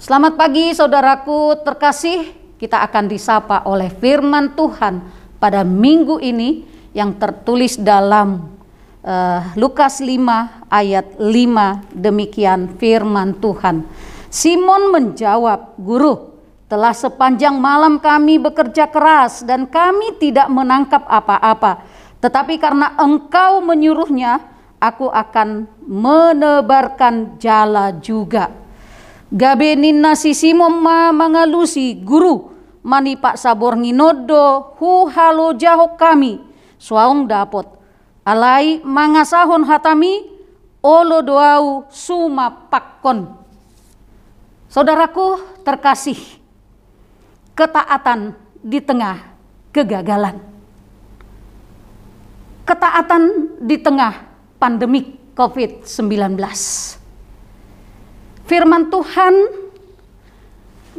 Selamat pagi saudaraku terkasih, kita akan disapa oleh firman Tuhan pada minggu ini yang tertulis dalam uh, Lukas 5 ayat 5 demikian firman Tuhan. Simon menjawab, "Guru, telah sepanjang malam kami bekerja keras dan kami tidak menangkap apa-apa. Tetapi karena engkau menyuruhnya, aku akan menebarkan jala juga." Gabe ninna sisimo ma mangalusi guru. Mani pak sabor nginodo hu halo jaho kami. Suaung dapot. Alai mangasahon hatami olo doau suma pakkon. Saudaraku terkasih ketaatan di tengah kegagalan. Ketaatan di tengah pandemik COVID-19 firman Tuhan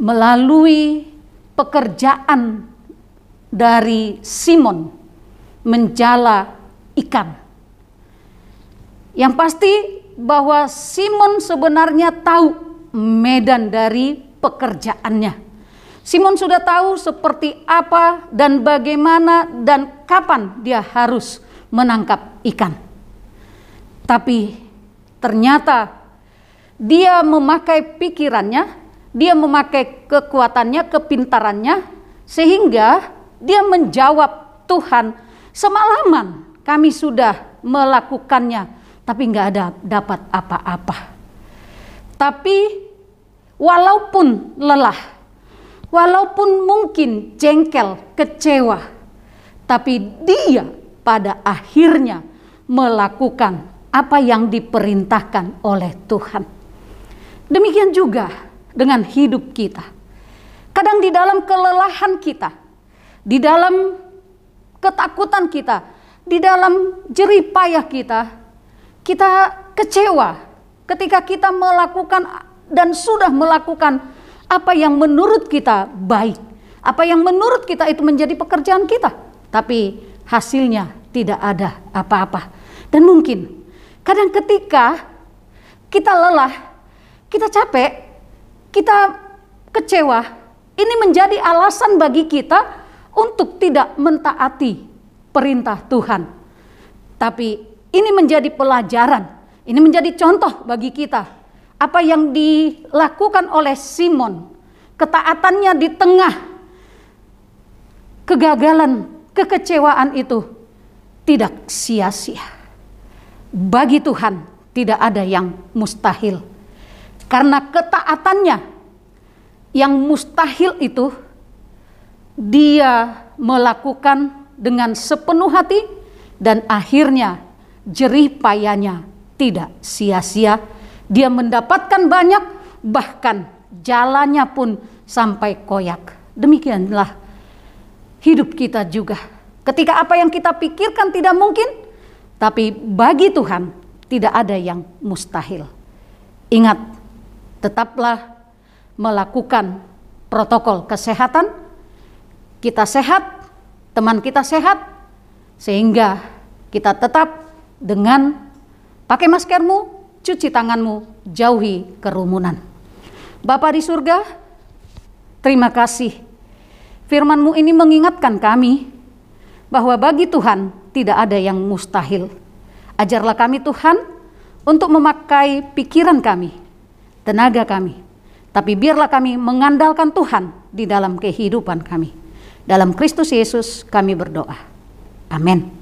melalui pekerjaan dari Simon menjala ikan. Yang pasti bahwa Simon sebenarnya tahu medan dari pekerjaannya. Simon sudah tahu seperti apa dan bagaimana dan kapan dia harus menangkap ikan. Tapi ternyata dia memakai pikirannya, dia memakai kekuatannya, kepintarannya, sehingga dia menjawab Tuhan, semalaman kami sudah melakukannya, tapi nggak ada dapat apa-apa. Tapi walaupun lelah, walaupun mungkin jengkel, kecewa, tapi dia pada akhirnya melakukan apa yang diperintahkan oleh Tuhan. Demikian juga dengan hidup kita. Kadang di dalam kelelahan kita, di dalam ketakutan kita, di dalam jerih payah kita, kita kecewa ketika kita melakukan dan sudah melakukan apa yang menurut kita baik, apa yang menurut kita itu menjadi pekerjaan kita, tapi hasilnya tidak ada apa-apa. Dan mungkin kadang ketika kita lelah, kita capek, kita kecewa, ini menjadi alasan bagi kita untuk tidak mentaati perintah Tuhan. Tapi ini menjadi pelajaran, ini menjadi contoh bagi kita. Apa yang dilakukan oleh Simon, ketaatannya di tengah kegagalan, kekecewaan itu tidak sia-sia. Bagi Tuhan tidak ada yang mustahil. Karena ketaatannya yang mustahil itu dia melakukan dengan sepenuh hati dan akhirnya jerih payahnya tidak sia-sia. Dia mendapatkan banyak bahkan jalannya pun sampai koyak. Demikianlah hidup kita juga. Ketika apa yang kita pikirkan tidak mungkin, tapi bagi Tuhan tidak ada yang mustahil. Ingat, tetaplah melakukan protokol kesehatan. Kita sehat, teman kita sehat, sehingga kita tetap dengan pakai maskermu, cuci tanganmu, jauhi kerumunan. Bapa di surga, terima kasih. Firmanmu ini mengingatkan kami bahwa bagi Tuhan tidak ada yang mustahil. Ajarlah kami Tuhan untuk memakai pikiran kami, tenaga kami. Tapi biarlah kami mengandalkan Tuhan di dalam kehidupan kami. Dalam Kristus Yesus kami berdoa. Amin.